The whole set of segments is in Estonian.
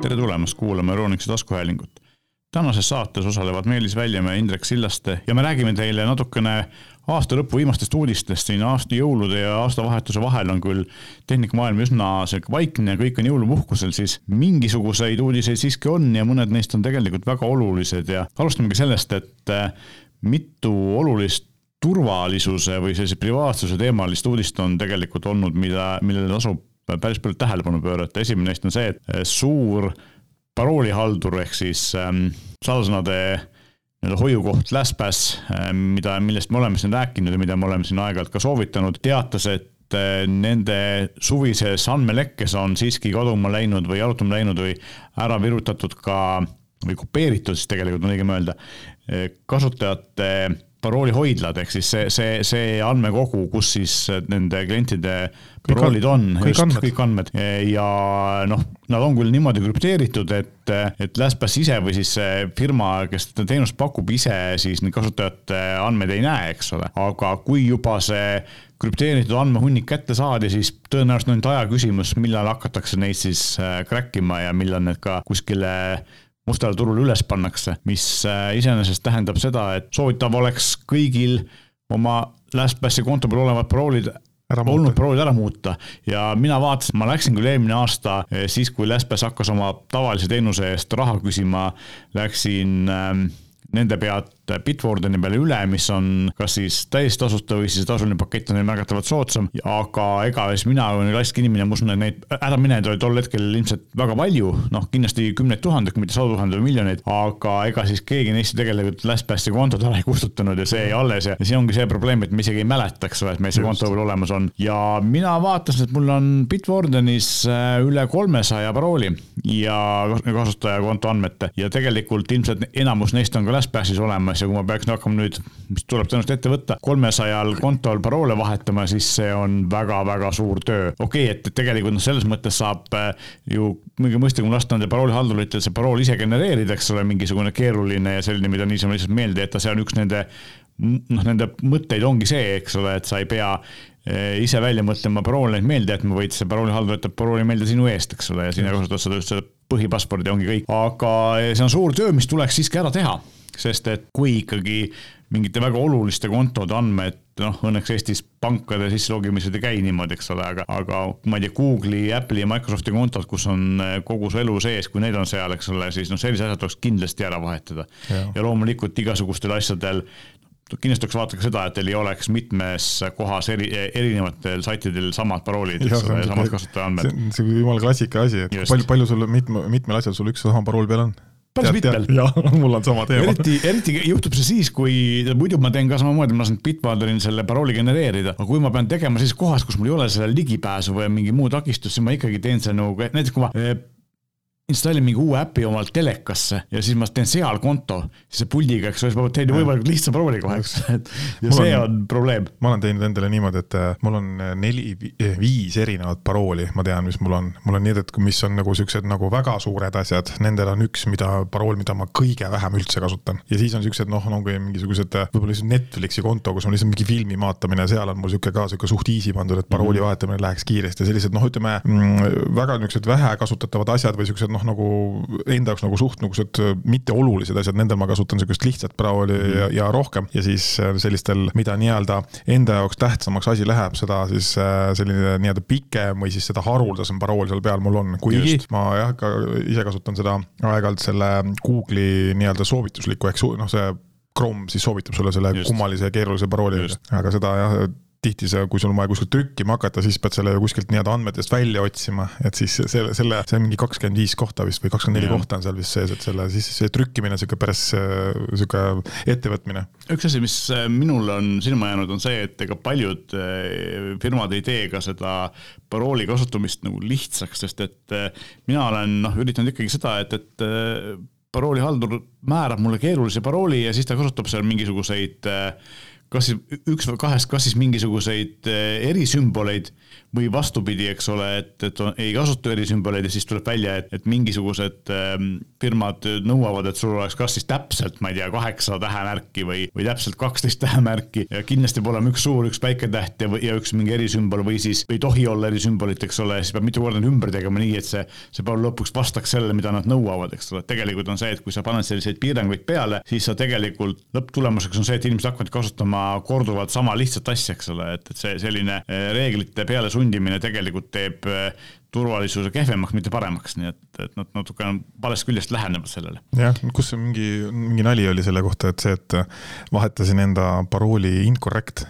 tere tulemast kuulama Euroonikuse taskuhäälingut. tänases saates osalevad Meelis Väljamäe ja Indrek Sillaste ja me räägime teile natukene aasta lõpu viimastest uudistest. siin aasta jõulude ja aastavahetuse vahel on küll tehnikamaailm üsna sihuke vaikne ja kõik on jõulupuhkusel, siis mingisuguseid uudiseid siiski on ja mõned neist on tegelikult väga olulised ja alustamegi sellest, et eh, mitu olulist turvalisuse või sellise privaatsuse teemalist uudist on tegelikult olnud, mida, millele tasub päris palju tähelepanu pöörata, esimene neist on see, et eh, suur paroolihaldur ehk siis ähm, salasõnade nii-öelda hoiukoht LastPass, ähm, mida, millest me oleme siin rääkinud ja mida me oleme siin aeg-ajalt ka soovitanud, teatas, et äh, nende suvises andmelekkes on siiski kaduma läinud või jalutama läinud või ära virutatud ka või kopeeritud siis tegelikult on õigem öelda, äh, kasutajate paroolihoidlad, ehk siis see, see, see andmekogu, kus siis nende klientide paroolid on, kõik andmed, kõik andmed. Ja noh, nad on küll niimoodi krüpteeritud, et, et LastPass ise või siis see firma, kes seda teenust pakub, ise siis neid kasutajate andmeid ei näe, eks ole, aga kui juba see krüpteeritud andmehunnik kätte saadi, siis tõenäoliselt on nüüd aja küsimus, millal hakatakse neid siis äh, crack ima ja millal need ka kuskile mustale turule üles pannakse, mis äh, iseenesest tähendab seda, et soovitav oleks kõigil oma LastPassi konto peal olevad paroolid olnud paroolid ära muuta. Ja mina vaatasin, ma läksin küll eelmine aasta äh, siis, kui LastPass hakkas oma tavalise teenuse eest raha küsima, läksin ähm, nende pealt Bitwardeni peale üle, mis on kas siis täiesti tasuta või siis tasuline pakett on neil märgatavalt soodsam. aga ega siis mina olen klassik inimene, ma usun, et neid äraminejaid oli tol hetkel ilmselt väga palju, noh, kindlasti kümneid tuhandeid, kui mitte sadu tuhandeid või miljoneid, aga ega siis keegi neist tegelikult LastPassi kontot ära ei kustutanud ja see jäi alles ja, ja siin ongi see probleem, et me isegi ei mäleta, eks ole, et meil see konto veel olemas on. ja mina vaatasin, et mul on Bitwardenis äh, üle kolmesaja parooli ja kasutajakonto andmete ja tegelikult ilmselt enamus neist on ka LastPassis olemas ja kui ma peaksin hakkama nüüd, mis tuleb tõenäoliselt ette võtta, kolmesajal kontol paroole vahetama, siis see on väga-väga suur töö. okei okay,, et tegelikult noh, selles mõttes saab äh, ju mingi mõistlikum lasta nende paroolihalduritel see parool ise genereerida, eks ole, mingisugune keeruline ja selline, mida niisama lihtsalt meelde jätta, see on üks nende noh, nende mõtteid ongi see, eks ole, et sa ei pea äh, ise välja mõtlema paroole meelde jätma, vaid see paroolihaldur jätab parooli meelde sinu eest, eks ole, ja sina kasutad seda just seda põhipasspordi ongi kõik, aga see on suur töö, mis tuleks siiski ära teha sest et kui ikkagi mingite väga oluliste kontode andmed, noh, õnneks Eestis pankade sisselogimised ei käi niimoodi, eks ole, aga, aga ma ei tea, Google'i, Apple'i ja Microsofti kontod, kus on eh, kogu su elu sees, kui need on seal, eks ole, siis noh, sellised asjad tuleks kindlasti ära vahetada. ja loomulikult igasugustel asjadel, kindlasti tuleks vaadata ka seda, et teil ei oleks mitmes kohas eri, erinevatel saitidel samad paroolid, eks ole, ja samad kasutajaandmed. see on jumala klassika asi, et Just. palju, palju sul mitme, mitmel asjal sul üks ja sama parool peal on päris mitmel. jah, mul on sama teema. eriti, eriti juhtub see siis, kui muidu ma teen ka samamoodi, ma lasen Bitwalderil selle parooli genereerida, aga kui ma pean tegema sellises kohas, kus mul ei ole sellele ligipääsu või mingi muu takistus, siis ma ikkagi teen selle nagu, näiteks kui ma eh, installin mingi uue äpi omalt telekasse ja siis ma teen seal konto, siis see puldiga, eks ole, siis ma teen võimalikult lihtsa parooli kohe, eks. ja see on, on probleem. ma olen teinud endale niimoodi, et äh, mul on äh, neli, eh, viis erinevat parooli, ma tean, mis mul on. mul on nii, et mis on nagu siuksed nagu väga suured asjad, nendel on üks, mida, parool, mida ma kõige vähem üldse kasutan. ja siis on siuksed noh, ongi mingisugused äh, võib-olla lihtsalt Netflixi konto, kus on lihtsalt mingi filmi vaatamine, seal on mul sihuke ka sihuke suht easy pandud, et parooli mm -hmm. vahetamine läheks kiiresti ja sellised noh, ütleme mm, väga niisugused vähe kasutatavad asjad või siuksed noh, noh, nagu enda jaoks nagu suht niisugused äh, mitteolulised asjad, nendel ma kasutan niisugust lihtsat parooli mm -hmm. ja, ja rohkem. ja siis äh, sellistel, mida nii-öelda enda jaoks tähtsamaks asi läheb, seda siis äh, selline nii-öelda pikem või siis seda haruldasem parool seal peal mul on. kuigi ma jah, ka ise kasutan seda aeg-ajalt selle Google'i nii-öelda soovitusliku ehk noh, see Chrome siis soovitab sulle selle Just. kummalise ja keerulise parooli, aga seda jah, tihti see, kui sul on vaja kuskilt trükkima hakata, siis pead selle kuskilt nii-öelda andmetest välja otsima, et siis selle, selle, see on mingi kakskümmend viis kohta vist või kakskümmend neli kohta on seal vist sees, et selle siis see trükkimine on sihuke päris sihuke ettevõtmine. üks asi, mis äh, minul on silma jäänud, on see, et ega paljud äh, firmad ei tee ka seda parooli kasutamist nagu lihtsaks, sest et äh, mina olen noh, üritanud ikkagi seda, et, et paroolihaldur määrab mulle keerulise parooli ja siis ta kasutab seal mingisuguseid kas siis üks või kahest, kas siis mingisuguseid eh, erisümboleid või vastupidi, eks ole, et, et ei kasuta erisümboleid ja siis tuleb välja, et, et mingisugused ähm, firmad nõuavad, et sul oleks kas siis täpselt, ma ei tea, kaheksa tähemärki või, või täpselt kaksteist tähemärki ja kindlasti peab olema üks suur, üks väike täht ja, ja üks mingi erisümbol või siis ei tohi olla erisümbolit, eks ole, siis peab mitu korda ümber tegema nii, et see, see päev lõpuks vastaks sellele, mida nad nõuavad, eks ole, tegelikult on see, et kui sa paned selliseid piiranguid peale, siis sa tegelikult lõpptulemuseks on see, et inimesed hakkavad kasutama korduvalt sama lihtsat asja, eks ole, et, et see selline äh, reeglite peale sundimine tegelikult teeb äh, turvalisuse kehvemaks, mitte paremaks, nii et, et nad natuke valest küljest lähenevad sellele. jah, kus mingi, mingi nali oli selle kohta, et see, et vahetasin enda parooli incorrect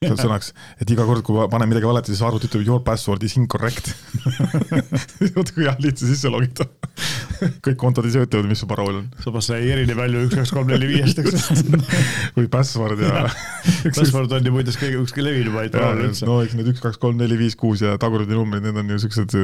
sõnaks, et iga kord, kui ma panen midagi valesti, siis arvuti ütleb your password is incorrect vaata kui hea lihtne sisse logida kõik kontod ise ütlevad, mis su parool on. samas see ei erine palju üks, kaks, kolm, neli, viiest, eks või password ja, password on ju muideks kõige, üks levinumaid paroole üldse. no eks need üks, kaks, kolm, neli, viis, kuus ja tagurpidi numbrid, need on ju siuksed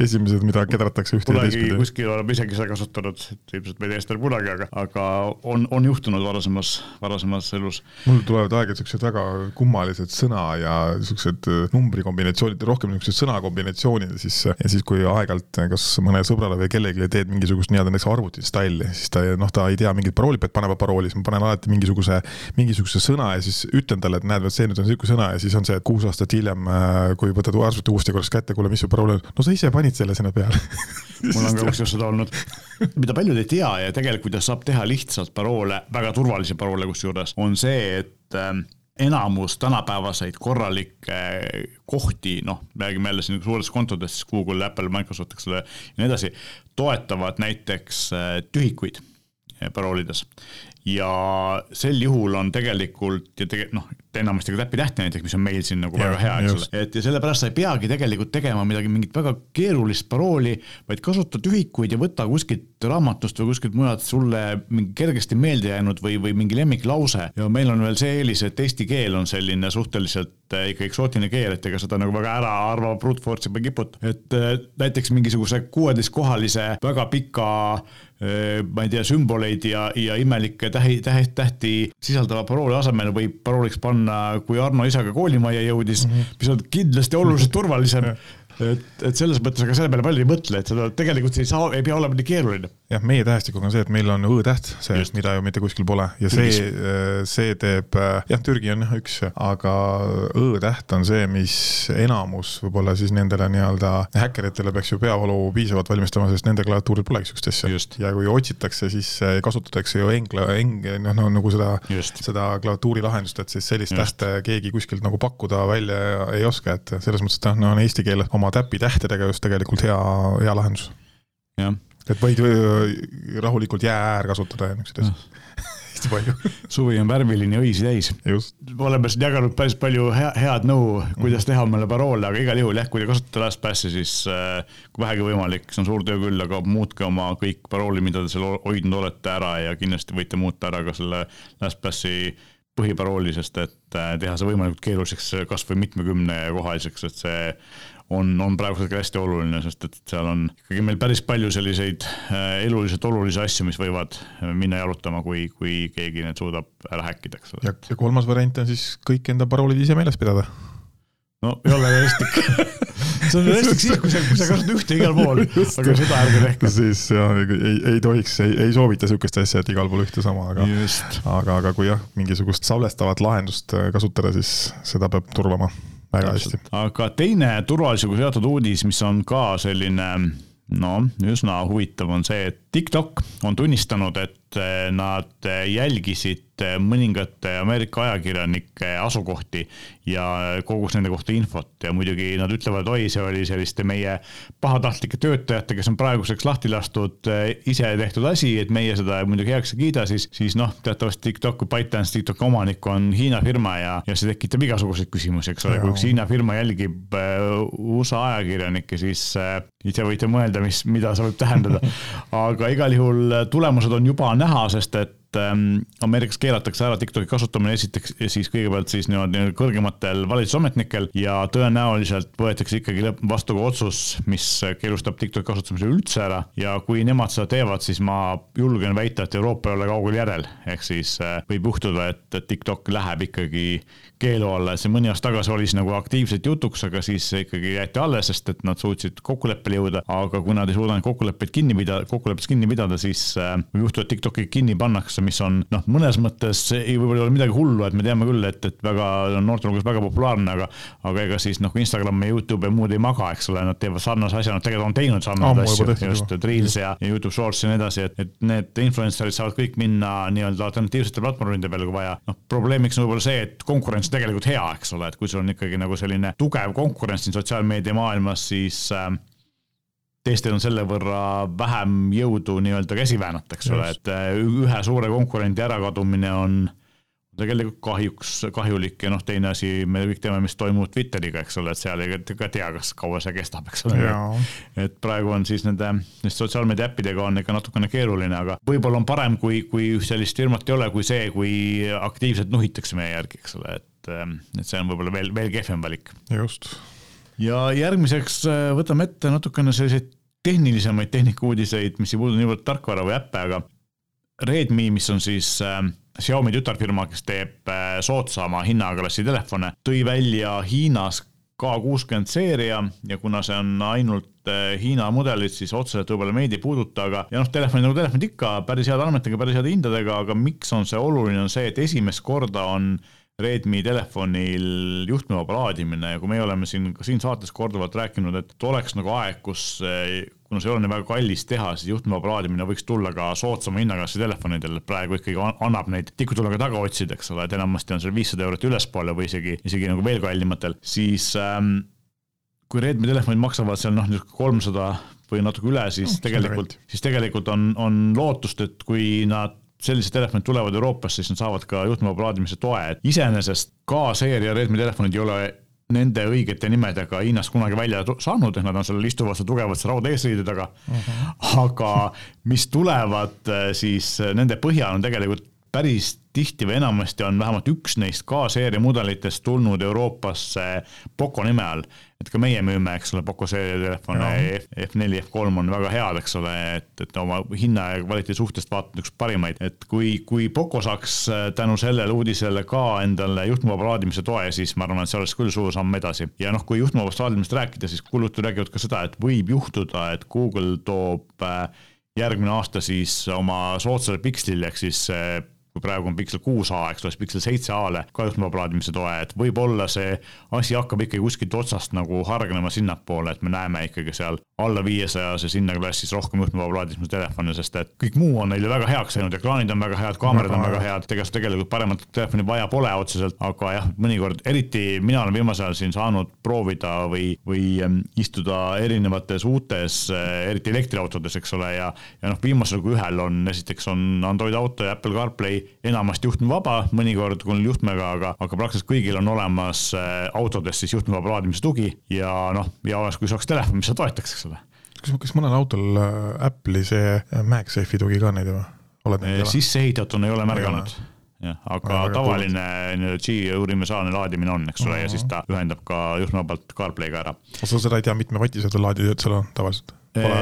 esimesed, mida kedratakse ühte ja teistpidi. kuskil oleme isegi seda kasutanud, ilmselt me ei tee seda kunagi, aga, aga on, on juhtunud varasemas, varasemas elus. mul tulevad aeg-ajalt siuksed väga kummalised sõna ja siuksed äh, numbrikombinatsioonid, rohkem niisugused sõnakombinatsioonid ja siis, ja siis, kui aeg-ajalt kas mõne sõbrale või kellelegi teed mingisugust nii-öelda näiteks arvutistaili, siis ta noh, ta ei tea mingit parooli, pead panema parooli, siis ma panen alati mingisuguse, mingisuguse sõna ja siis ütlen talle, et näed, vot see nüüd on sihuke sõna ja siis on see, et kuus aastat hiljem, äh, kui võtad arvuti uuesti korraks kätte, kuule, mis su parool on, no sa ise panid selle sinna peale. Mul on ka kusjuures seda olnud, mida paljud ei tea ja tegelikult, kuidas saab teha lihtsalt paroole, väga turvalisi paroole kusjuures, on see, et ähm, enamus tänapäevaseid korralikke kohti, noh, räägime jälle siin suurtest kontodest, Google, Apple, Microsoft, eks ole, ja nii edasi, toetavad näiteks äh, tühikuid äh, paroolides ja sel juhul on tegelikult ja tegelikult noh, enamasti ka täpitähti näiteks, mis on meil siin nagu ja, väga hea, eks ole, et ja sellepärast sa ei peagi tegelikult tegema midagi, mingit väga keerulist parooli, vaid kasuta tühikuid ja võta kuskilt raamatust või kuskilt mujalt sulle mingi kergesti meelde jäänud või, või mingi lemmiklause. Ja meil on veel see eelis, et eesti keel on selline suhteliselt äh, ikka eksootiline keel, et ega seda nagu väga ära arvama brute force'i ei kiputa, et äh, näiteks mingisuguse kuueteistkohalise väga pika äh, ma ei tea, sümboleid ja, ja imelikke tähi, tähi, tähti sisaldava parooli asemel võib parooliks panna panna, kui Arno isaga koolimajja jõudis mm, -hmm. mis on kindlasti oluliselt turvalisem et, et selles mõttes, aga selle peale palju ei mõtle, et seda tegelikult ei saa, ei pea olema nii keeruline. jah, meie tähestikuga on see, et meil on õ-täht sees, mida ju mitte kuskil pole. Ja see, see teeb, jah, Türgi on jah üks, aga õ-täht on see, mis enamus võib-olla siis nendele nii-öelda häkkeritele peaks ju peavalu piisavalt valmistama, sest nende klaviatuuril polegi sihukest asja. ja kui otsitakse, siis kasutatakse ju engla, eng-, noh, no nagu seda, seda klaviatuuri lahendust, et siis sellist tähte keegi kuskilt nagu pakkuda välja ei oska, et selles mõttes, et noh, no eesti keel oma oma täpitähtedega just tegelikult hea, hea lahendus. et võid rahulikult jää äär kasutada ja niisuguseid asju hästi palju. suvi on värviline õisi täis. oleme siin jaganud päris palju hea, head nõu, kuidas teha omale paroole, aga igal juhul jah, kui te kasutate LastPassi, siis äh, kui vähegi võimalik, see on suur töö küll, aga muutke oma kõik paroolid, mida te seal hoidnud olete ära ja kindlasti võite muuta ära ka selle LastPassi põhiparooli, sest et äh, teha see võimalikult keeruliseks, kasvõi mitmekümne kohaliseks, et see on, on praegusel hetkel hästi oluline, sest et seal on ikkagi meil päris palju selliseid äh, eluliselt olulisi asju, mis võivad äh, minna jalutama, kui, kui keegi need suudab ära häkkida, eks ole. ja kolmas variant on siis kõik enda paroolid ise meeles pidada. no ei ole realistlik see on realistlik siis, kui sa, kui sa kasutad ühte igal pool, aga seda ärge tehke. siis jah, ei, ei tohiks, ei, ei soovita sihukest asja, et igal pool ühte sama, aga, aga, aga kui jah, mingisugust salvestavat lahendust äh, kasutada, siis seda peab turvama väga hästi. aga teine turvalisusega seotud uudis, mis on ka selline no üsna huvitav, on see, et TikTok on tunnistanud, et nad jälgisid mõningate Ameerika ajakirjanike asukohti ja kogus nende kohta infot. Ja muidugi nad ütlevad, oi, see oli selliste meie pahatahtlike töötajate, kes on praeguseks lahti lastud, ise tehtud asi, et meie seda muidugi heaks ei kiida, siis, siis noh, teatavasti TikTok, ByteDance, TikToki omanik on Hiina firma ja, ja see tekitab igasuguseid küsimusi, eks ole, kui üks Hiina firma jälgib USA ajakirjanikke, siis ise võite mõelda, mis, mida see võib tähendada. aga igal juhul tulemused on juba näha, sest et ähm, Ameerikas keelatakse ära TikToki kasutamine esiteks siis kõigepealt siis niimoodi kõrgematel valitsusametnikel ja tõenäoliselt võetakse ikkagi vastu ka otsus, mis keelustab TikToki kasutamise üldse ära. Ja kui nemad seda teevad, siis ma julgen väita, et Euroopa ei ole kaugel järel, ehk siis äh, võib juhtuda, et TikTok läheb ikkagi keelu alla, et see mõni aasta tagasi oli siis nagu aktiivselt jutuks, aga siis ikkagi jäeti alles, sest et nad suutsid kokkuleppele jõuda, aga kui nad ei suuda kokkuleppeid kinni pidada, kokkuleppest kinni pidada, siis äh, võib juhtuda, et TikToki kinni pannakse, mis on noh, mõnes mõttes ei, võib-olla ei ole midagi hullu, et me teame küll, et, et väga noorte hulgas väga populaarne, aga aga ega siis noh, Instagram ja Youtube ja muud ei maga, eks ole, nad teevad sarnase asja, nad tegelikult on teinud sarnaseid asju, just, et Reels ja, ja Youtube Shorts ja nii edasi, et, et need influencer'id saavad kõik minna nii-öelda alternatiivsete platvormide peale, kui vaja. noh, probleemiks on võib-olla see, et konkurents on tegelikult hea, eks ole, et kui sul on ikkagi nagu selline tugev konkurents siin sotsiaalmeedia maailmas, siis äh, teistel on selle võrra vähem jõudu nii-öelda käsi väänata, eks ole, et äh, ühe suure konkurendi ärakadumine on tegelikult kahjuks kahjulik ja noh, teine asi, me kõik teame, mis toimub Twitteriga, eks ole, et seal ei ka tea, kas kaua see kestab, eks ole. et praegu on siis nende sotsiaalmeedia äppidega on ikka natukene keeruline, aga võib-olla on parem, kui, kui sellist firmat ei ole, kui see, kui aktiivselt nuhitakse meie järgi, eks ole, et, et see on võib-olla veel, veel kehvem valik. just. ja järgmiseks äh, võtame ette natukene selliseid tehnilisemaid tehnikauudiseid, mis ei puuduta niivõrd tarkvara või äppe, aga Redmi, mis on siis äh, Xiaomi tütarfirma, kes teeb äh, soodsama hinnaklassi telefone, tõi välja Hiinas K60 seeria ja kuna see on ainult äh, Hiina mudelid, siis otseselt võib-olla meid ei puuduta, aga ja noh, telefonid nagu telefonid ikka, päris heade andmetega, päris heade hindadega, aga miks on see oluline, on see, et esimest korda on Redmi telefonil juhtmevaba laadimine ja kui me oleme siin ka siin saates korduvalt rääkinud, et oleks nagu aeg, kus kuna see ei ole nii väga kallis teha, siis juhtmevaba laadimine võiks tulla ka soodsama hinnaklassi telefonidel, praegu ikkagi annab neid tikutulega taga otsida, eks ole, et enamasti on seal viissada eurot ülespoole või isegi, isegi nagu veel kallimatel, siis ähm, kui Redmi telefonid maksavad seal noh, niisugune kolmsada või natuke üle, siis tegelikult, siis tegelikult on, on lootust, et kui nad sellised telefonid tulevad Euroopasse, siis nad saavad ka juhtmevaba laadimise toe, et iseenesest K-seeria Redmi telefonid ei ole nende õigete nimedega Hiinast kunagi välja saanud, et nad on seal istuvad seal tugevalt seal rauda eesriide taga uh. Mhm. -huh. aga mis tulevad eh, siis nende põhjal on tegelikult päris tihti või enamasti on vähemalt üks neist K-seeria mudelitest tulnud Euroopasse Poco nime all. Et ka meie müüme, eks ole, Poco seeria telefone F4, F3 on väga head, eks ole, et, et oma hinna ja kvaliteedi suhtest vaatad üks parimaid, et kui, kui Poco saaks äh, tänu sellele uudisele ka endale juhtmevaba laadimise toe, siis ma arvan, et see oleks küll suur samm edasi. ja noh, kui juhtmevabast laadimisest rääkida, siis kulutud räägivad ka seda, et võib juhtuda, et Google toob äh, järgmine aasta siis oma soodsale pikslile ehk siis äh, kui praegu on Pixel kuus A, eks ole, siis Pixel seitse A-le ka juhtmevaba laadimise toe, et võib-olla see asi hakkab ikkagi kuskilt otsast nagu hargnema sinnapoole, et me näeme ikkagi seal alla viiesajases hinnaklassis rohkem juhtmevaba laadimise telefone, sest et kõik muu on neile väga heaks läinud, ekraanid on väga head, kaamerad on väga head, ega tegelikult paremat telefoni vaja pole otseselt, aga jah, mõnikord eriti mina olen viimasel ajal siin saanud proovida või, või istuda erinevates uutes, äh, eriti elektriautodes, eks ole, ja, ja noh, viimasel kui ühel on, esiteks on Android auto ja Apple CarPlay enamasti juhtmevaba, mõnikord küll juhtmega, aga, aga praktiliselt kõigil on olemas äh, autodes siis juhtmevaba laadimise tugi ja noh, ja oleks, kui oleks telefon, mis seda toetaks, eks ole. kas, kas mõnel autol äh, Apple'i see äh, MagSafe'i tugi ka näinud või? sisseehitatuna ei ole märganud jah, aga tavaline nii-öelda G universaalne laadimine on, eks ole, ja siis ta ühendab ka juhtmevabalt CarPlay'ga ära. sa seda ei tea, mitme vatised laadijad seal on tavaliselt?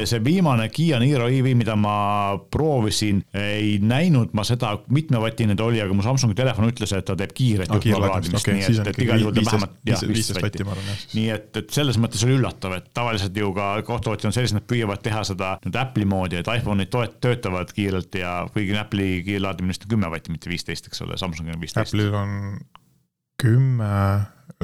See viimane Kiia Niro EV, mida ma proovisin, ei näinud ma seda, mitmevatine ta oli, aga mu Samsungi telefon ütles, et ta teeb kiiret ah, juhtmelaadimist okay,, nii et, et igal juhul ta vähemalt jah, viisteist vatti. nii et, et selles mõttes oli üllatav, et tavaliselt ju ka kohtuotjad on sellised, nad püüavad teha seda nüüd Apple'i moodi, et iPhone'id toet-, töötavad kiirelt ja kuigi Apple'i kiirlaadimist on kümme vatti, mitte viisteist, eks ole, Samsungil on viisteist. Apple'il on kümme,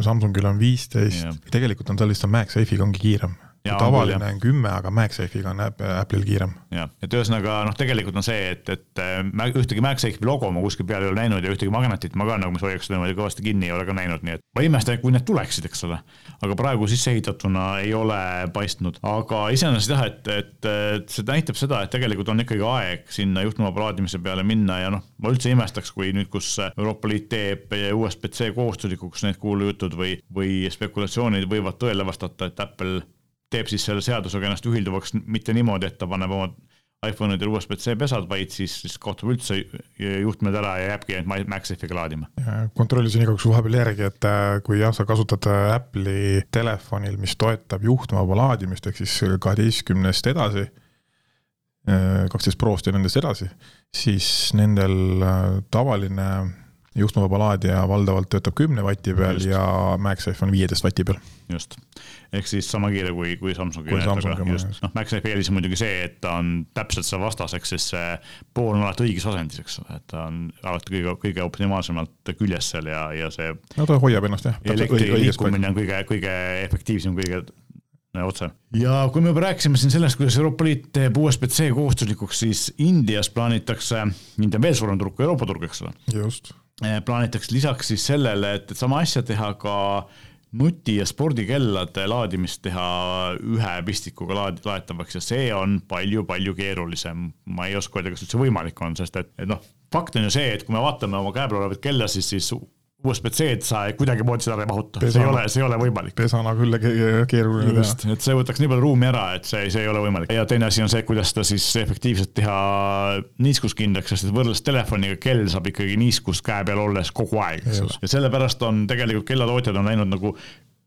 Samsungil on viisteist, tegelikult on tal lihtsalt MagSafe'iga ongi kiirem Ja, tavaline on kümme, aga MagSafe'iga on Apple'il kiirem. jah, et ühesõnaga noh, tegelikult on see, et, et äh, ühtegi MagSafe'i logo ma kuskil peal ei ole näinud ja ühtegi magnetit ma ka nagu, mis hoiaks niimoodi kõvasti kinni, ei ole ka näinud, nii et ma imestan, kui need tuleksid, eks ole. aga praegu sisse ehitatuna ei ole paistnud, aga iseenesest jah, et, et, et see näitab seda, et tegelikult on ikkagi aeg sinna juhtmeva plaadimise peale minna ja noh, ma üldse imestaks, kui nüüd, kus Euroopa Liit teeb USB-C kohustuslikuks need kuulujutud või, või spekulatsioonid võivad tõele vastata, et Apple teeb siis selle seadusega ennast ühilduvaks mitte niimoodi, et ta paneb oma iPhone'idel USB-C pesad, vaid siis, siis kaotab üldse juhtmed ära ja jääbki ainult MagSafe'iga laadima. kontrollisin igaks vahepeal järgi, et äh, kui jah, sa kasutad äh, Apple'i telefonil, mis toetab juhtmevaba laadimist, ehk siis kaheteistkümnest edasi, äh, kaksteist Prost ja nendest edasi, siis nendel tavaline juhtmevaba laadija valdavalt töötab kümne vati peal just. ja MagSafe on viieteist vati peal. just, ehk siis sama kiire kui, kui Samsungi. noh, MagSafe eelis on muidugi see, et ta on täpselt seal vastaseks, sest see pool on alati õiges asendis, eks ole, et ta on alati kõige, kõige optimaalsemalt küljes seal ja, ja see. no ta hoiab ennast jah. elektri liikumine on kõige, kõige efektiivsem, kõige otse. ja kui me juba rääkisime siin sellest, kuidas Euroopa Liit teeb USB-C kohustuslikuks, siis Indias plaanitakse, India on veel suurem turg kui Euroopa turg, eks ole. just Eh, plaanitakse lisaks siis sellele, et, et sama asja teha ka nuti- ja spordikellade laadimist teha ühe pistikuga laad-, laetavaks ja see on palju-palju keerulisem. ma ei oska öelda, kas üldse võimalik on, sest et, et noh, fakt on ju see, et kui me vaatame oma käe peal olevat kella, siis, siis USB-C-d sa kuidagimoodi seda ei mahuta, see ei ole, see ei ole võimalik. pesana küll keeruline Just, teha. et see võtaks nii palju ruumi ära, et see, see ei ole võimalik. ja teine asi on see, kuidas seda siis efektiivselt teha niiskuskindlaks, sest et võrreldes telefoniga kell saab ikkagi niiskust käe peal olles kogu aeg, eks ole. ja sellepärast on tegelikult kellatootjad on läinud nagu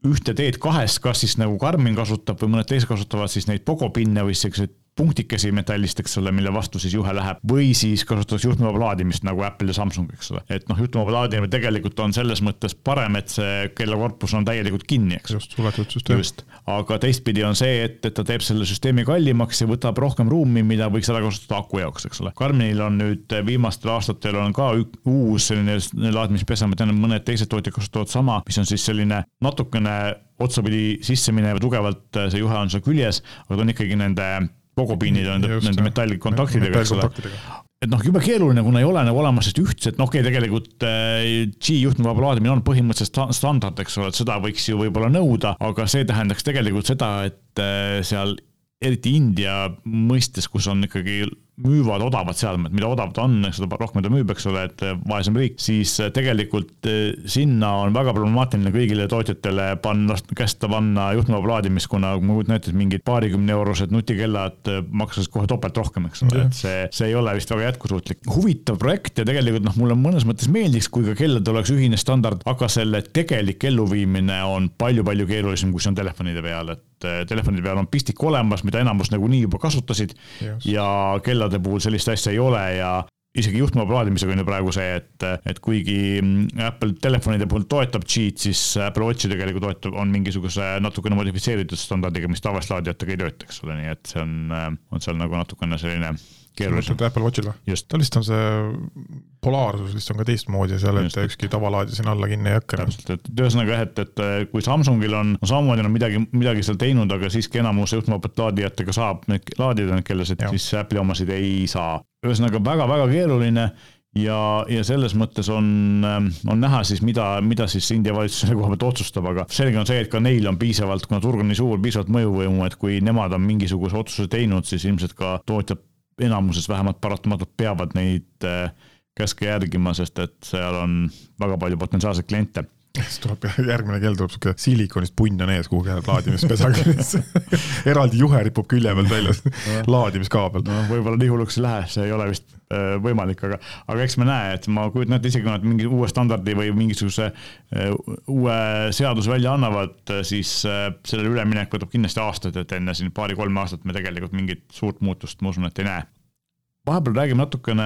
ühte teed kahest, kas siis nagu Karmin kasutab või mõned teised kasutavad siis neid pogopinne või selliseid punktikesi metallist, eks ole, mille vastu siis juhe läheb. või siis kasutatakse juhtmevaba laadimist nagu Apple ja Samsung, eks ole. et noh, juhtmevaba laadimine tegelikult on selles mõttes parem, et see kellakorpus on täielikult kinni, eks. just, suletud süsteem. just, aga teistpidi on see, et, et ta teeb selle süsteemi kallimaks ja võtab rohkem ruumi, mida võiks ära kasutada aku jaoks, eks ole. Karminil on nüüd viimastel aastatel on ka uus selline laadimispesa, ma tean, et mõned teised tootjad kasutavad sama, mis on siis selline natukene otsapidi sisse minev, tugevalt see juhe on seal küljes, aga ta on ikkagi nende kogupiinid on Just, nende metallkontaktidega, eks ole. et noh, jube keeruline, kuna ei ole nagu olemas sellist ühtset, noh okei okay,, tegelikult äh, G juhtmevaba laadimine on põhimõtteliselt standard, eks ole, et seda võiks ju võib-olla nõuda, aga see tähendaks tegelikult seda, et äh, seal eriti India mõistes, kus on ikkagi müüvad odavad seadmed, mida odav ta on, seda rohkem ta müüb, eks ole, et eh, vaesem riik, siis eh, tegelikult eh, sinna on väga problemaatiline kõigile tootjatele panna, kästa panna juhtmevaba laadimist, kuna ette, et mingid paarikümne eurosed nutikellad maksavad kohe topelt rohkem, eks ole, et see, see ei ole vist väga jätkusuutlik. huvitav projekt ja tegelikult noh, mulle mõnes mõttes meeldiks, kui ka kelladel oleks ühine standard, aga selle tegelik elluviimine on palju-palju keerulisem, kui see on telefonide peal, et telefonide peal on pistik olemas, mida enamus nagunii juba kasutasid. Ja kella kellade puhul sellist asja ei ole ja isegi juhtmeva plaadimisega on ju praegu see, et, et kuigi Apple telefonide puhul toetab cheat, siis Apple Watchi tegelikult toetab, on mingisuguse natukene modifitseeritud standardiga, mis tavaliste laadijatega ei tööta, eks ole, nii et see on, on seal nagu natukene selline keerulisem. Apple Watchil või? tal vist on see polaarsus vist on ka teistmoodi seal, et ükski tavalaadija sinna alla kinni ei hakka. täpselt, et ühesõnaga jah, et, et kui Samsungil on, on samamoodi on midagi, midagi seal teinud, aga siiski enamus juhtmevabat laadijatega saab neid laadida kellasid, siis Apple'i omasid ei saa. Ühesõnaga väga-väga keeruline ja, ja selles mõttes on, on näha siis, mida, mida siis India valitsus selle koha pealt otsustab, aga selge on see, et ka neil on piisavalt, kuna turg on nii suur, piisavalt mõjuvõimu, et kui nemad on mingisuguse otsuse teinud, siis ilmselt ka tootjad enamuses vähemalt paratamatult peavad neid äh, käske järgima, sest et seal on väga palju potentsiaalseid kliente siis tuleb järgmine kell tuleb siuke silikonist punn on ees kuhugi laadimispesaga eraldi juhe ripub külje pealt väljas laadimiskaabel. no võib-olla nii hulluks ei lähe, see ei ole vist äh, võimalik, aga, aga eks me näe, et ma kujutan ette, isegi kui nad mingi uue standardi või mingisuguse äh, uue seaduse välja annavad, siis äh, sellele üleminek võtab kindlasti aastaid, et enne siin paari-kolme aastat me tegelikult mingit suurt muutust, ma usun, et ei näe. Vahepeal räägime natukene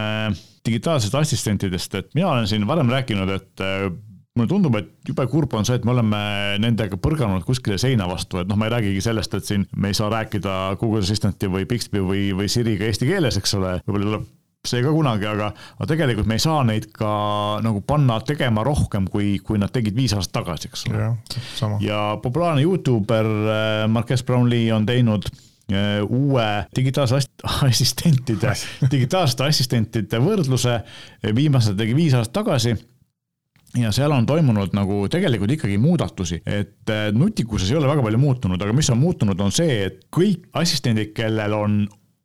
digitaalsetest assistentidest, et mina olen siin varem rääkinud, et äh, mulle tundub, et jube kurb on see, et me oleme nendega põrganud kuskile seina vastu, et noh, ma ei räägigi sellest, et siin me ei saa rääkida Google Assistant'i või Bixby või, või Siriga eesti keeles, eks ole, võib-olla tuleb see ka kunagi, aga, aga tegelikult me ei saa neid ka nagu panna tegema rohkem, kui, kui nad tegid viis aastat tagasi, eks ole. ja populaarne Youtuber äh, Marques Brownlee on teinud Äh, uue digitaalse assistentide, digitaalsete assistentide võrdluse. Viimasel tegi viis aastat tagasi ja seal on toimunud nagu tegelikult ikkagi muudatusi, et äh, nutikuses ei ole väga palju muutunud, aga mis on muutunud, on see, et kõik assistendid, kellel on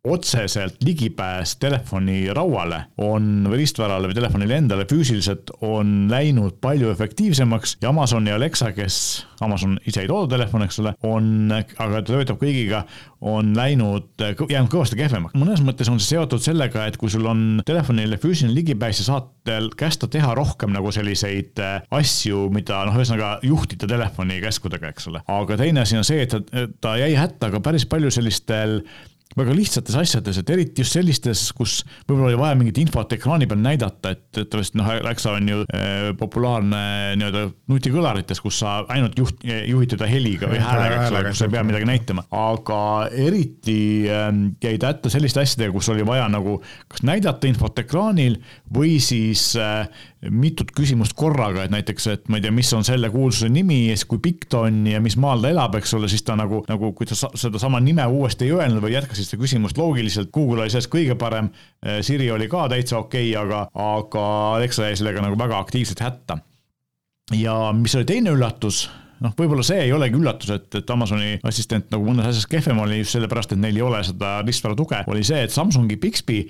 otseselt ligipääs telefonirauale on või riistvarale või telefonile endale füüsiliselt on läinud palju efektiivsemaks ja Amazon ja Alexa, kes, Amazon ise ei tooda telefone, eks ole, on, aga ta töötab kõigiga, on läinud, jäänud kõvasti kehvemaks. mõnes mõttes on see seotud sellega, et kui sul on telefonile füüsiline ligipääs ja saad kästa teha rohkem nagu selliseid äh, asju, mida noh, ühesõnaga juhtida telefoni käskudega, eks ole. aga teine asi on see, et ta, ta jäi hätta ka päris palju sellistel väga lihtsates asjades, et eriti just sellistes, kus võib-olla oli vaja mingit infot ekraani peal näidata, et teatavasti noh, Alexa on ju äh, populaarne nii-öelda nutikõlarites, kus sa ainult juht, juhid teda heliga või häälega, eks ole, kus sa ei pea midagi näitama. aga eriti äh, jäi ta hätta selliste asjadega, kus oli vaja nagu kas näidata infot ekraanil või siis äh, mitut küsimust korraga, et näiteks, et ma ei tea, mis on selle kuulsuse nimi ja siis kui pikk ta on ja mis maal ta elab, eks ole, siis ta nagu, nagu kui ta sedasama nime uuesti ei öelnud või jätkasid seda küsimust loogiliselt, Google oli sellest kõige parem. Eh, Siri oli ka täitsa okei okay,, aga, aga Alexa jäi sellega nagu väga aktiivselt hätta. ja mis oli teine üllatus noh, võib-olla see ei olegi üllatus, et, et Amazoni assistent nagu mõnes asjas kehvem oli just sellepärast, et neil ei ole seda ristvara tuge, oli see, et Samsungi Bixby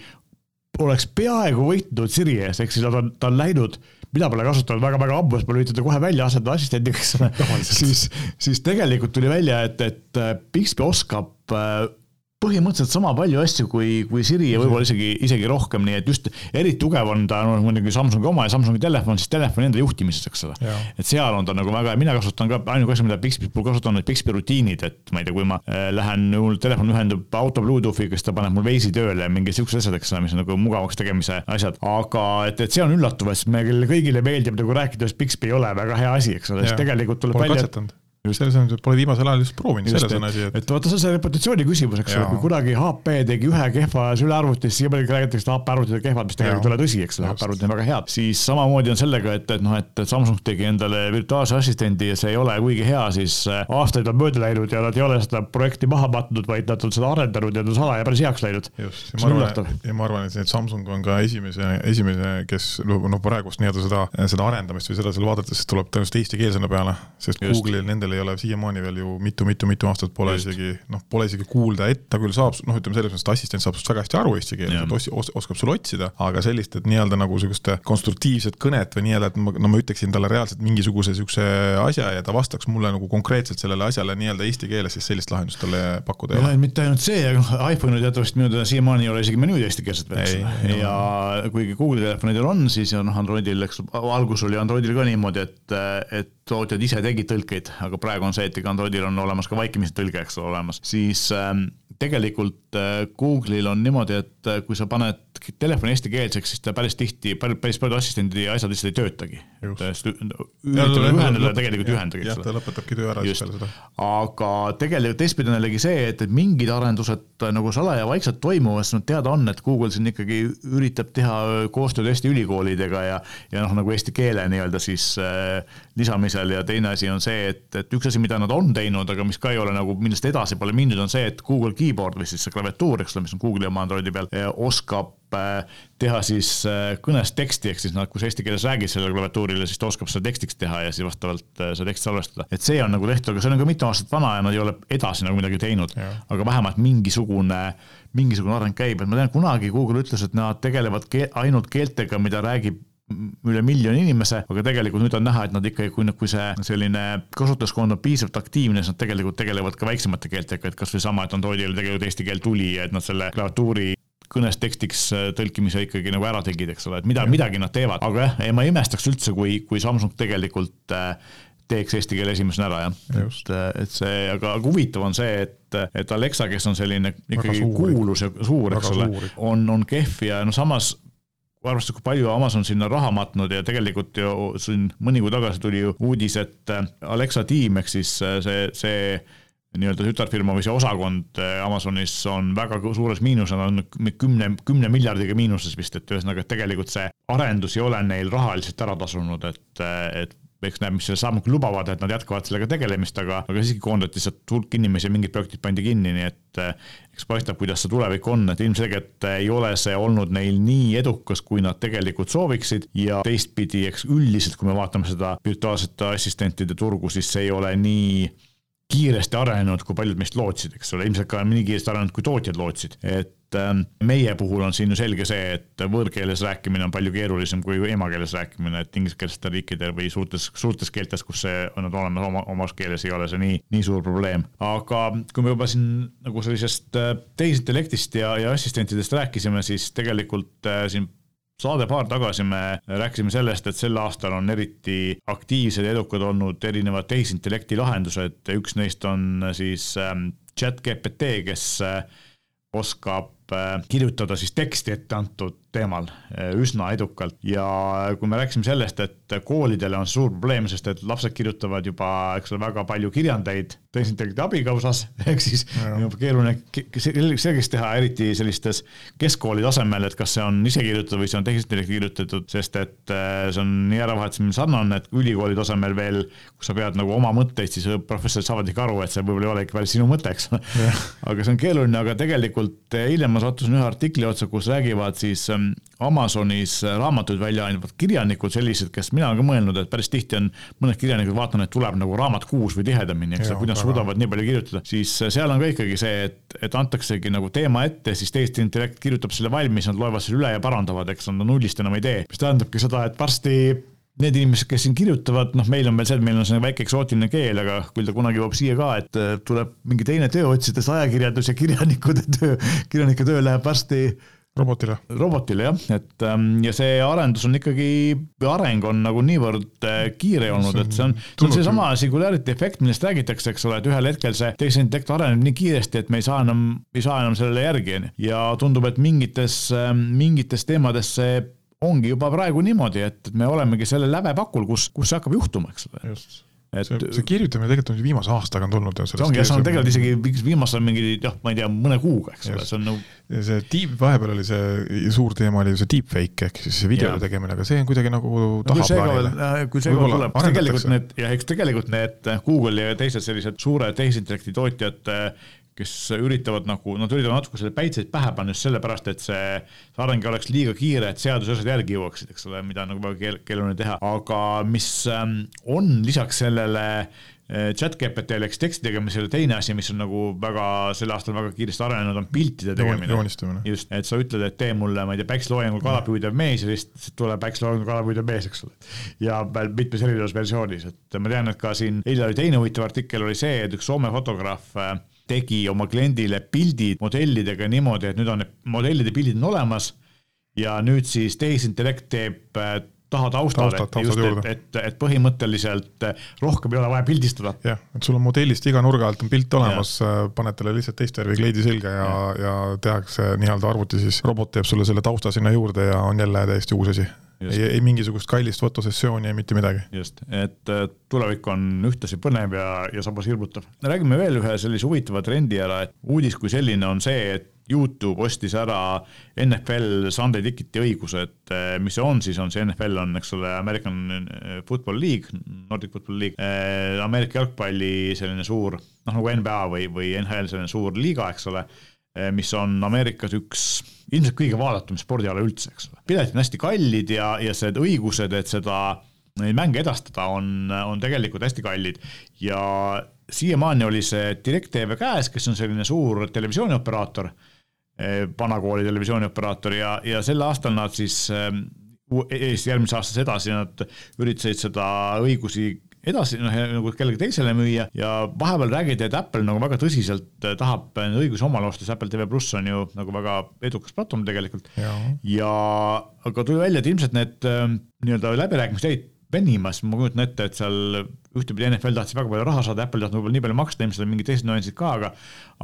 oleks peaaegu võitnud Siri ees, ehk siis ta on, ta on läinud, mina pole kasutanud väga-väga ammu, sest ma lülitan ta kohe välja asendada ole. siis, siis tegelikult tuli välja, et, et Bixby oskab äh, põhimõtteliselt sama palju asju kui, kui Siri ja võib-olla isegi, isegi rohkem, nii et just eriti tugev on ta no, muidugi Samsungi oma ja Samsungi telefon, siis telefoni enda juhtimises, eks ole. et seal on ta nagu väga, mina kasutan ka, ainuke asi, mida Bixby puhul kasutan, on need Bixby rutiinid, et ma ei tea, kui ma äh, lähen, mul telefon ühendub auto Bluetoothiga, siis ta paneb mul Waze'i tööle ja mingid siuksed asjad, eks ole, mis on nagu mugavaks tegemise asjad, aga et, et see on üllatav, sest meile kõigile meeldib nagu rääkida, et Bixby ei ole väga hea asi, eks ole, siis tegelikult tuleb välja, et selles on, pole viimasel ajal just proovinud, selles on asi, et. et vaata, see on see reputatsiooni küsimus, eks ole, kui kunagi HP tegi ühe kehva sülearvuti, siis siiamaani räägitakse, et HP arvutid on kehvad, mis tegelikult ei ole tõsi, eks ole, HP arvutid on väga head. siis samamoodi on sellega, et, et noh, et Samsung tegi endale virtuaalse assistendi ja see ei ole kuigi hea, siis äh, aastaid on mööda läinud ja nad ei ole seda projekti maha matnud, vaid nad on seda arendanud ja ta on salaja päris heaks läinud. just, ja ma arvan, ja ma arvan, et Samsung on ka esimese, esimene, kes noh, praegust nii-öelda seda, seda arendamist või seda seal vaadates tuleb tõenäoliselt eesti keel sinna peale, sest Google'il nendel ei ole siiamaani veel ju mitu-mitu-mitu aastat pole Just. isegi noh, pole isegi kuulda, et ta küll saab, noh, ütleme selles mõttes, et assistent saab sinust väga hästi aru eesti keeles, et os, os, oskab sul otsida, aga sellist, et nii-öelda nagu sihukest konstruktiivset kõnet või nii-öelda, et ma, no ma ütleksin talle reaalselt mingisuguse sihukese asja ja ta vastaks mulle nagu konkreetselt sellele asjale nii-öelda eesti keeles, siis sellist lahendust talle pakkuda ei ole. mitte ainult see, aga noh, iPhone'il teatavasti minu teada siiamaani ei ole isegi menüüd eestikeelsed veel, eks ole. ja kuigi Google'i telefonidel on, siis noh, Androidil, eks algus oli Androidil ka niimoodi, et, et tootjad ise tegid tõlkeid, aga praegu on see, et ikka Androidil on olemas ka vaikimisi tõlge, eks ole, olemas, siis ähm, tegelikult äh, Google'il on niimoodi, et äh, kui sa paned telefoni eestikeelseks, siis ta päris tihti, päris paljud assistendi asjad lihtsalt ei töötagi. ühendada, ühendada tegelikult ühendagi, ole. ta lõpetabki töö ära siis peale seda. aga tegelikult teistpidi on jällegi see, et, et mingid arendused äh, nagu salaja vaikselt toimuvad, sest noh, teada on, et Google siin ikkagi üritab teha koostööd Eesti ülikoolidega ja, ja noh, nagu eesti keele nii-öelda siis äh, lisamisel ja teine asi on see, et, et üks asi, mida nad on teinud, aga mis ka ei ole nagu, millest edasi pole mindud, on see, et Google keyboard või siis see klaviatuur, eks ole, mis on Google'i oma Androidi peal, oskab eh, teha siis eh, kõnes teksti, ehk siis noh, kui sa eesti keeles räägid sellele klaviatuurile, siis ta oskab seda tekstiks teha ja siis vastavalt seda teksti salvestada. et see on nagu tehtud, aga see on ka mitu aastat vana ja nad ei ole edasi nagu midagi teinud. aga vähemalt mingisugune, mingisugune areng käib, et ma tean, kunagi Google ütles, et nad tegelevad ke ainult keeltega, mida räägib üle miljoni inimese, aga tegelikult nüüd on näha, et nad ikkagi, kui, kui see selline kasutajaskond on piisavalt aktiivne, siis nad tegelikult tegelevad ka väiksemate keeltega, et kasvõi sama, et Androidil tegelikult eesti keel tuli ja et nad selle klaviatuuri kõnest tekstiks äh, tõlkimise ikkagi nagu ära tegid, eks ole, et mida, midagi nad teevad, aga jah, ma ei imestaks üldse, kui, kui Samsung tegelikult äh, teeks eesti keele esimesena ära jah, et, äh, et see, aga, huvitav on see, et, et Alexa, kes on selline ikkagi kuulus ja suur, eks ole, on, on kehv ja no samas arvestades, kui palju Amazon sinna raha matnud ja tegelikult ju siin mõni kuu tagasi tuli ju uudis, et Alexa tiim ehk siis see, see nii-öelda tütarfirma või see osakond äh, Amazonis on väga suures miinuses, nad on kümne, kümne miljardiga miinuses vist, et ühesõnaga, et tegelikult see arendus ei ole neil rahaliselt ära tasunud, et, et eks näeb, mis selle sammud lubavad, et nad jätkavad sellega tegelemist, aga, aga siiski koondati sealt hulk inimesi ja mingid projektid pandi kinni, nii et eh, eks paistab, kuidas see tulevik on, et ilmselgelt ei ole see olnud neil nii edukas, kui nad tegelikult sooviksid ja teistpidi, eks üldiselt, kui me vaatame seda virtuaalsete assistentide turgu, siis see ei ole nii kiiresti arenenud, kui paljud meist lootsid, eks ole, ilmselt ka nii kiiresti arenenud, kui tootjad lootsid, et ähm, meie puhul on siin ju selge see, et võõrkeeles rääkimine on palju keerulisem kui emakeeles rääkimine, et ingliskeelsetel riikidel või suurtes, suurtes keeltes, kus see on olemas oma, omas keeles, ei ole see nii, nii suur probleem. aga kui me juba siin nagu sellisest äh, tehisintellektist ja, ja assistentidest rääkisime, siis tegelikult äh, siin saade-paar tagasi me rääkisime sellest, et sel aastal on eriti aktiivsed ja edukad olnud erinevad tehisintellekti lahendused, üks neist on siis ähm, chat GPT, kes äh, oskab äh, kirjutada siis teksti ette antud teemal äh, üsna edukalt. Ja kui me rääkisime sellest, et koolidele on suur probleem, sest et lapsed kirjutavad juba, eks ole, väga palju kirjandeid tehisintellekti abiga osas, ehk siis juba keeruline selgeks teha, eriti sellistes keskkooli tasemel, et kas see on ise kirjutatud või see on tehisintellekti kirjutatud, sest et äh, see on nii äravahetusemine sarnane, et ülikooli tasemel veel, kus sa pead nagu oma mõtteid, siis professorid saavad ikka aru, et see võib-olla ei ole ikka päris sinu mõte, eks ole. aga see on keeruline, aga tegelikult hiljem ma sattusin ühe artikli otsa, kus räägivad siis ähm, Amazonis raamatuid välja andvad kirjanikud, sellised, kes mina olen ka mõelnud, et päris tihti on mõned kirjanikud, vaatan, et tuleb nagu raamat kuus või tihedamini, eks kui nad suudavad nii palju kirjutada, siis seal on ka ikkagi see, et, et antaksegi nagu teema ette, siis tehisintellekt kirjutab selle valmis, nad loevad selle üle ja parandavad, eks nad nullist enam ei tee, mis tähendabki seda, et varsti need inimesed, kes siin kirjutavad, noh, meil on veel see, et meil on selline väike eksootiline keel, aga küll ta kunagi jõuab siia ka, et tuleb mingi teine töö otsides ajakirjandus ja kirjanikude töö, kirjanike töö läheb varsti robotile. robotile jah, et ähm, ja see arendus on ikkagi, areng on nagu niivõrd äh, kiire olnud, et see on, see on seesama singularity efekt, millest räägitakse, eks ole, et ühel hetkel see tehisintellekt areneb nii kiiresti, et me ei saa enam, ei saa enam sellele järgi, on ju. ja tundub, et mingites, ähm, mingites teemades see ongi juba praegu niimoodi, et me olemegi selle lävepakul, kus, kus see hakkab juhtuma, eks ole. et see, see kirjutamine tegelikult on viimase aastaga on tulnud. see ongi, see on tegelikult isegi viimasel mingi jah, ma ei tea, mõne kuuga, eks ole, see on nagu. see deep, vahepeal oli see suur teema oli see deepfake ehk siis videode tegemine, aga see on kuidagi nagu no, tahaplaanile. Äh, kui see veel tuleb, tegelikult need ja eks tegelikult need Google ja teised sellised suured tehisintellekti tootjad kes üritavad nagu, nad üritavad natuke selle päitseid pähe panna just sellepärast, et see, see areng oleks liiga kiire, et seadused järgi jõuaksid, eks ole, mida on nagu väga keeruline teha, aga mis ähm, on lisaks sellele chat GPT-le ehk teksti tegemisele teine asi, mis on nagu väga sel aastal väga kiiresti arenenud, on piltide tegemine. joonistamine. just, et sa ütled, et tee mulle, ma ei tea, päikseloojangu kalapüüdev mees ja siis tuleb päikseloojangu kalapüüdev mees, eks ole. ja veel mitmes erinevas versioonis, et ma tean, et ka siin eile oli teine huvitav artikkel oli see, et üks Soome fotograaf äh, tegi oma kliendile pildid modellidega niimoodi, et nüüd on need modellide pildid on olemas ja nüüd siis tehisintellekt teeb äh, taha taustal, et just, et, et, et põhimõtteliselt äh, rohkem ei ole vaja pildistada. jah, et sul on modellist iga nurga alt on pilt olemas, äh, paned talle lihtsalt teist värvi kleidi selga ja, ja, ja tehakse nii-öelda arvuti siis, robot teeb sulle selle tausta sinna juurde ja on jälle täiesti uus asi ei, ei mingisugust kallist fotosessiooni ja mitte midagi. just, et tulevik on ühtlasi põnev ja, ja samas hirmutav. räägime veel ühe sellise huvitava trendi ära, et uudis kui selline on see, et Youtube ostis ära NFL Sunday Ticketi õigused, mis see on siis, on see NFL on, eks ole, American Football League, Nordic Football League Ameerika jalgpalli selline suur, noh nagu NBA või, või NHL selline suur liiga, eks ole mis on Ameerikas üks ilmselt kõige vaadatum spordiala üldse, eks ole. piletid on hästi kallid ja, ja see õigused, et seda, neid mänge edastada, on, on tegelikult hästi kallid ja siiamaani oli see DirecTV käes, kes on selline suur televisioonioperaator, eh, vanakooli televisioonioperaator ja, ja sel aastal nad siis eh, Eesti järgmise aastas edasi, nad üritasid seda õigusi edasi noh, nagu kellelegi teisele müüa. Ja vahepeal räägiti, et Apple nagu väga tõsiselt äh, tahab neid õigusi omale osta, sest Apple TV pluss on ju nagu väga edukas platvorm tegelikult. ja aga tuli välja, et ilmselt need äh, nii-öelda läbirääkimised jäid venimas, ma kujutan ette, et seal ühtepidi NFL tahtis väga palju raha saada, Apple tahtnud võib-olla nii palju maksta, ilmselt mingid teised nüansid ka, aga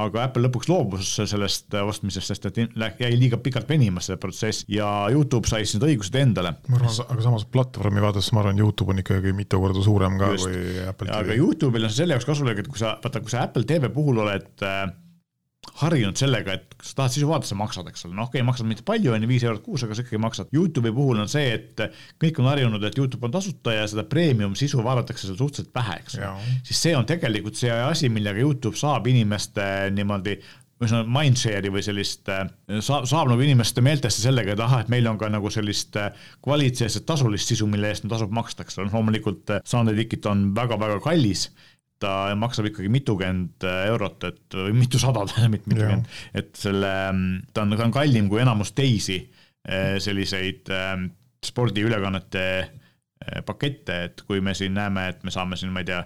aga Apple lõpuks loobus sellest ostmisest, sest et jäi liiga pikalt venima see protsess ja Youtube sai siis need õigused endale. ma arvan, aga samas platvormi vaadates ma arvan, Youtube on ikkagi mitu korda suurem ka Just. kui Apple TV. aga Youtube'il on see selle jaoks kasulik, et kui sa, vaata, kui sa Apple TV puhul oled äh, harjunud sellega, et kui sa tahad sisu vaadata, sa maksad, eks ole, noh, okei okay,, maksad mitte palju, on ju, viis eurot kuus, aga sa ikkagi maksad. Youtube'i puhul on see, et kõik on harjunud, et Youtube on tasuta ja seda premium sisu vaadatakse seal suhteliselt vähe, eks ole. siis see on tegelikult see asi, millega Youtube saab inimeste niimoodi ühesõnaga mindshare'i või sellist, saab, saab nagu inimeste meeltesse sellega, et ahah, et meil on ka nagu sellist kvaliteetset tasulist sisu, mille eest tasub maksta, eks ole, noh loomulikult Sunday Ticket on väga-väga kallis ta maksab ikkagi mitukümmend eurot, et või mitusada, mitte mitukümmend, et selle, ta on, ta on kallim kui enamus teisi eh, selliseid eh, spordiülekannete eh, pakette, et kui me siin näeme, et me saame siin, ma ei tea,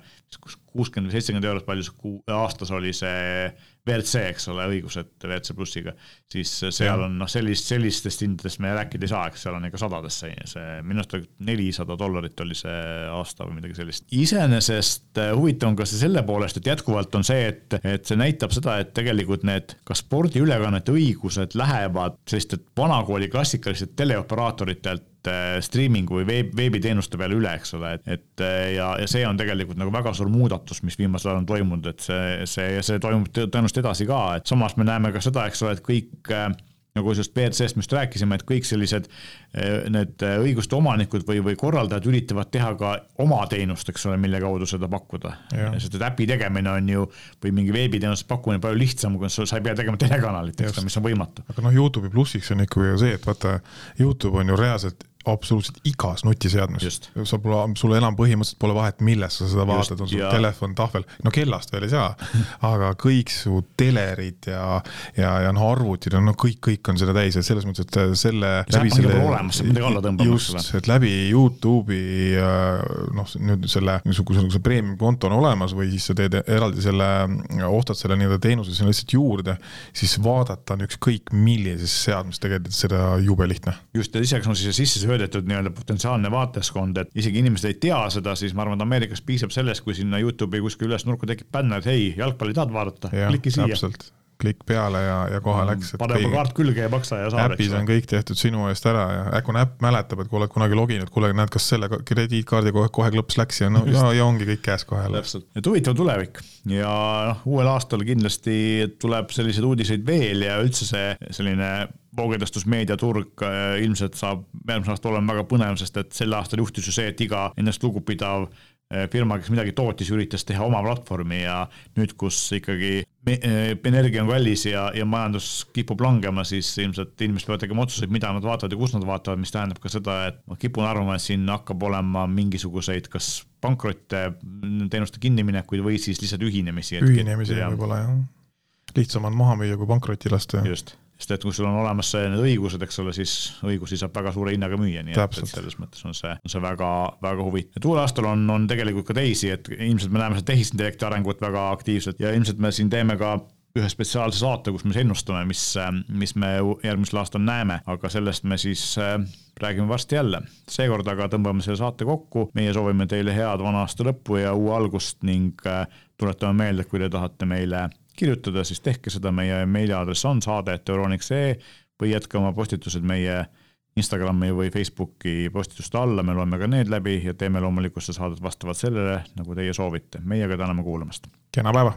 kuuskümmend või seitsekümmend eurot, palju see aastas oli see WRC, eks ole, õigused WRC plussiga, siis seal on noh, sellist, sellistest hindadest me rääkida ei saa, eks seal on ikka sadades see, see minu arust nelisada dollarit oli see aasta või midagi sellist. iseenesest äh, huvitav on ka see selle poolest, et jätkuvalt on see, et, et see näitab seda, et tegelikult need ka spordiülekannete õigused lähevad sellistelt vanakooli klassikalistelt teleoperaatoritelt streaming'u või veeb, veebiteenuste peale üle, eks ole, et, et äh, ja, ja see on tegelikult nagu väga suur muudatus, mis viimasel ajal on toimunud, et see, see ja see toimub tõenäoliselt edasi ka, et samas me näeme ka seda, eks ole, et kõik äh, nagu just WRC-st just rääkisime, et kõik sellised need õiguste omanikud või, või korraldajad üritavad teha ka oma teenust, eks ole, mille kaudu seda pakkuda. sest et äpi tegemine on ju või mingi veebiteenuse pakkumine palju lihtsam, kui sa ei pea tegema telekanalit, eks ole, mis on võimatu. aga noh, Youtube'i plussiks on ikkagi see, et vaata, Youtube on ju reaalselt absoluutselt igas nutiseadmes. sul pole, sul enam põhimõtteliselt pole vahet, millest sa seda vaatad, on sul ja... telefon, tahvel, no kellast veel ei saa, aga kõik su telerid ja, ja, ja noh, arvutid on, no kõik, kõik on seda täis, et selles mõttes, et selle. läbi selle. just, et läbi Youtube'i noh, nüüd selle, niisuguse, niisuguse premium konto on olemas või siis sa teed eraldi selle, ostad selle nii-öelda teenuse sinna lihtsalt juurde, siis vaadata on ükskõik millises seadmes tegelikult seda jube lihtne. just, ja lisaks on siis sisse söödetud nii-öelda potentsiaalne vaatajaskond, et isegi inimesed ei tea seda, siis ma arvan, et Ameerikas piisab sellest, kui sinna Youtube'i kuskil üles nurka tekib bänner, et hei, jalgpalli tahad vaadata, kliki siia klikk peale ja, ja kohe mm, läks. pane oma kaart külge ja maksa ja saad. äpis on kõik tehtud sinu eest ära ja äkki äpp mäletab, et kui oled kunagi loginud, kuule, näed, kas selle krediitkaardi kohe, kohe klõps läks ja no ja, ja ongi kõik käes kohe. täpselt, et huvitav tulevik ja noh, uuel aastal kindlasti tuleb selliseid uudiseid veel ja üldse see selline voogedastusmeediaturg äh, ilmselt saab järgmisel aastal olema väga põnev, sest et sel aastal juhtus ju see, et iga ennast lugupidav Eh, firma, kes midagi tootis, üritas teha oma platvormi ja nüüd, kus ikkagi eh, energia on kallis ja, ja majandus kipub langema, siis ilmselt inimesed peavad tegema otsuseid, mida nad vaatavad ja kus nad vaatavad, mis tähendab ka seda, et ma kipun arvama, et siin hakkab olema mingisuguseid kas pankrotte, teenuste kinniminekuid või siis lihtsalt ühinemisi. ühinemisi võib-olla jah, lihtsam on maha müüa kui pankrotti lasta. just sest et kui sul on olemas need õigused, eks ole, siis õigusi saab väga suure hinnaga müüa, nii et, et selles mõttes on see, on see väga, väga huvitav. et uuel aastal on, on tegelikult ka teisi, et ilmselt me näeme seda tehisintellekti arengut väga aktiivselt ja ilmselt me siin teeme ka ühe spetsiaalse saate, kus me siis ennustame, mis, mis me järgmisel aastal näeme, aga sellest me siis äh, räägime varsti jälle. seekord aga tõmbame selle saate kokku, meie soovime teile head vana aasta lõppu ja uue algust ning äh, tuletame meelde, et kui te tahate meile kirjutada, siis tehke seda, meie meiliaadress on saade.euroniks.ee või jätke oma postitused meie Instagrami või Facebooki postituste alla, me loeme ka need läbi ja teeme loomulikult seda saadet vastavalt sellele, nagu teie soovite. meie aga täname kuulamast. kena päeva